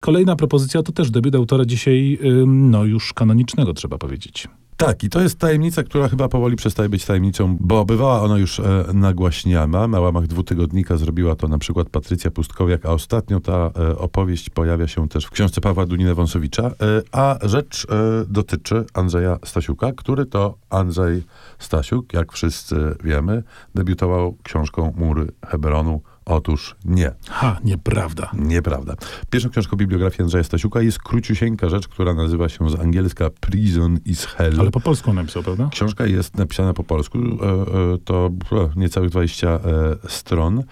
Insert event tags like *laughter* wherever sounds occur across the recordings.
Kolejna propozycja to też debiut autora dzisiaj, no już kanonicznego, trzeba powiedzieć. Tak, i to jest tajemnica, która chyba powoli przestaje być tajemnicą, bo bywała ona już e, nagłaśniana. Na łamach dwutygodnika zrobiła to na przykład Patrycja Pustkowiak, a ostatnio ta e, opowieść pojawia się też w książce Pawła Dunina-Wąsowicza, e, a rzecz e, dotyczy Andrzeja Stasiuka, który to Andrzej Stasiuk, jak wszyscy wiemy, debiutował książką Mury Heberonu Otóż nie. Ha, nieprawda. Nieprawda. Pierwszą książką bibliografii Andrzeja Stasiuka jest króciusieńka rzecz, która nazywa się z angielska Prison is Hell. Ale po polsku napisał, prawda? Książka jest napisana po polsku. E, e, to e, niecałych 20 stron.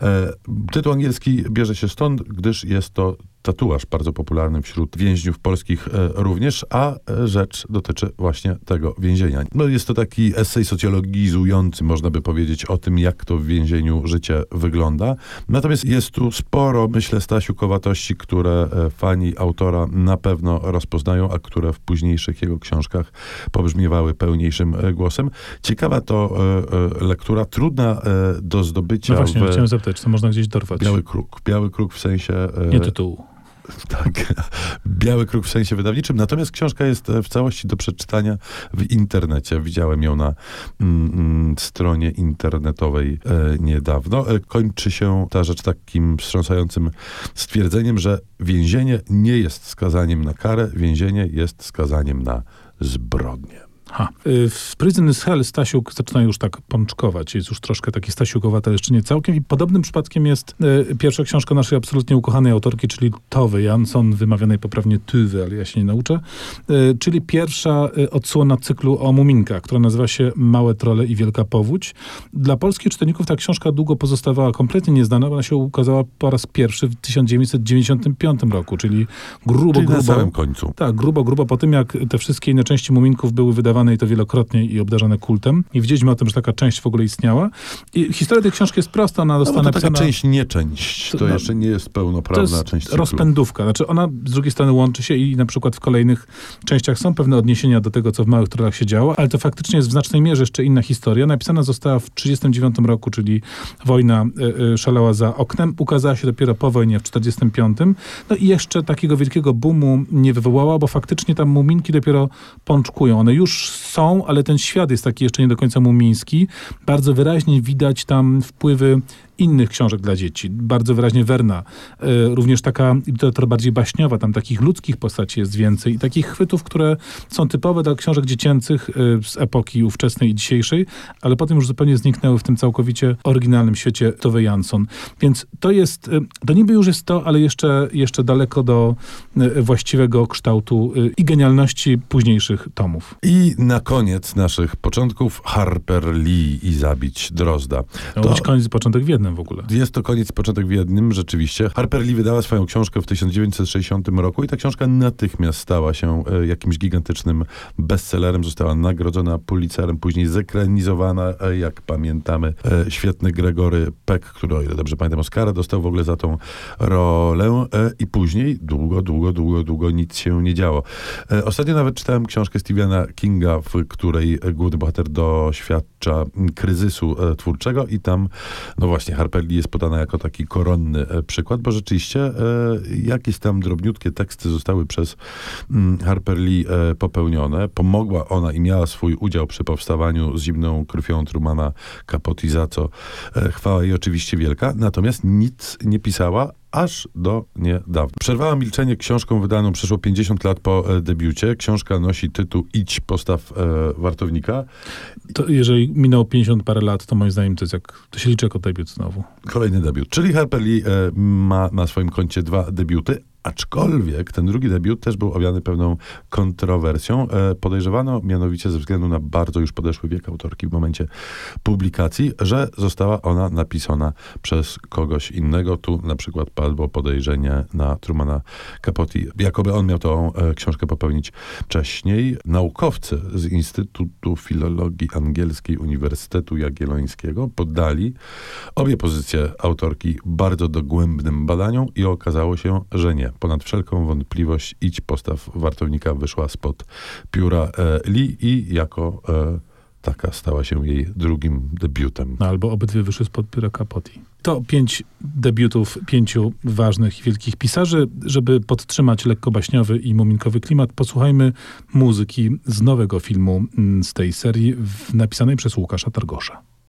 Tytuł angielski bierze się stąd, gdyż jest to tatuaż bardzo popularny wśród więźniów polskich e, również, a e, rzecz dotyczy właśnie tego więzienia. No jest to taki esej socjologizujący, można by powiedzieć, o tym, jak to w więzieniu życie wygląda. Natomiast jest tu sporo, myślę, stasiukowatości, które e, fani autora na pewno rozpoznają, a które w późniejszych jego książkach pobrzmiewały pełniejszym głosem. Ciekawa to lektura, trudna do zdobycia. No właśnie, w... chciałem zapytać, co można gdzieś dorwać? Biały kruk. Biały kruk w sensie... Nie tytułu. *laughs* Tak, biały kruk w sensie wydawniczym. Natomiast książka jest e, w całości do przeczytania w internecie. Widziałem ją na mm, mm, stronie internetowej e, niedawno. E, kończy się ta rzecz takim wstrząsającym stwierdzeniem, że więzienie nie jest skazaniem na karę, więzienie jest skazaniem na zbrodnię. Ha. Y, w Prison is Hell Stasiuk zaczyna już tak pączkować. Jest już troszkę taki Stasiukowaty, jeszcze nie całkiem. I podobnym przypadkiem jest y, pierwsza książka naszej absolutnie ukochanej autorki, czyli Towy Jansson, wymawianej poprawnie Tywy, ale ja się nie nauczę. Y, czyli pierwsza y, odsłona cyklu o muminkach, która nazywa się Małe trole i Wielka Powódź. Dla polskich czytelników ta książka długo pozostawała kompletnie nieznana, bo ona się ukazała po raz pierwszy w 1995 roku, czyli grubo, czyli grubo. na samym końcu. Tak, grubo, grubo po tym, jak te wszystkie inne części muminków były wydawane i to wielokrotnie i obdarzone kultem. I wiedzieliśmy o tym, że taka część w ogóle istniała. I historia tej książki jest prosta, ona została no, to taka część, nie część. To, no, jeszcze nie jest pełnoprawna to jest część cyklu. rozpędówka. Znaczy ona z drugiej strony łączy się i na przykład w kolejnych częściach są pewne odniesienia do tego, co w Małych Trolach się działo, ale to faktycznie jest w znacznej mierze jeszcze inna historia. Napisana została w 1939 roku, czyli wojna y, szalała za oknem. Ukazała się dopiero po wojnie w 1945. No i jeszcze takiego wielkiego boomu nie wywołała, bo faktycznie tam muminki dopiero pączkują. One już są, ale ten świat jest taki jeszcze nie do końca mumiński. Bardzo wyraźnie widać tam wpływy innych książek dla dzieci. Bardzo wyraźnie Werna. E, również taka literatura bardziej baśniowa, tam takich ludzkich postaci jest więcej i takich chwytów, które są typowe dla książek dziecięcych e, z epoki ówczesnej i dzisiejszej, ale potem już zupełnie zniknęły w tym całkowicie oryginalnym świecie Tove Jansson. Więc to jest, e, to niby już jest to, ale jeszcze, jeszcze daleko do właściwego kształtu i genialności późniejszych tomów. I na koniec naszych początków Harper Lee i Zabić Drozda. To, to być koniec początek w jednym w ogóle. Jest to koniec, początek w jednym, rzeczywiście. Harper Lee wydała swoją książkę w 1960 roku i ta książka natychmiast stała się e, jakimś gigantycznym bestsellerem. Została nagrodzona Pulitzerem, później zekranizowana, e, jak pamiętamy, e, świetny Gregory Peck, który, o ile dobrze pamiętam, Oscara dostał w ogóle za tą rolę i później długo, długo, długo, długo nic się nie działo. Ostatnio nawet czytałem książkę Stephena Kinga, w której główny bohater doświadcza kryzysu twórczego i tam, no właśnie, Harper Lee jest podana jako taki koronny e, przykład, bo rzeczywiście e, jakieś tam drobniutkie teksty zostały przez mm, Harper Lee e, popełnione. Pomogła ona i miała swój udział przy powstawaniu z zimną krwią Trumana Capote, za co chwała jej oczywiście wielka. Natomiast nic nie pisała, aż do niedawna. Przerwała milczenie książką wydaną przeszło 50 lat po e, debiucie. Książka nosi tytuł Idź, postaw e, wartownika. To jeżeli minęło 50 parę lat, to moim zdaniem to jest jak, to się liczy jako debiut znowu. Kolejny debiut. Czyli Harper Lee e, ma na swoim koncie dwa debiuty, Aczkolwiek ten drugi debiut też był owiany pewną kontrowersją. E, podejrzewano mianowicie ze względu na bardzo już podeszły wiek autorki w momencie publikacji, że została ona napisana przez kogoś innego. Tu na przykład padło podejrzenie na Trumana Capote. Jakoby on miał tą e, książkę popełnić wcześniej. Naukowcy z Instytutu Filologii Angielskiej Uniwersytetu Jagiellońskiego poddali obie pozycje autorki bardzo dogłębnym badaniom i okazało się, że nie ponad wszelką wątpliwość idź postaw wartownika wyszła spod pióra e, Lee i jako e, Mastaka stała się jej drugim debiutem. No, albo obydwie wyszły spod pióra Capote. To pięć debiutów pięciu ważnych i wielkich pisarzy. Żeby podtrzymać lekko baśniowy i muminkowy klimat, posłuchajmy muzyki z nowego filmu mm, z tej serii, napisanej przez Łukasza Targosza.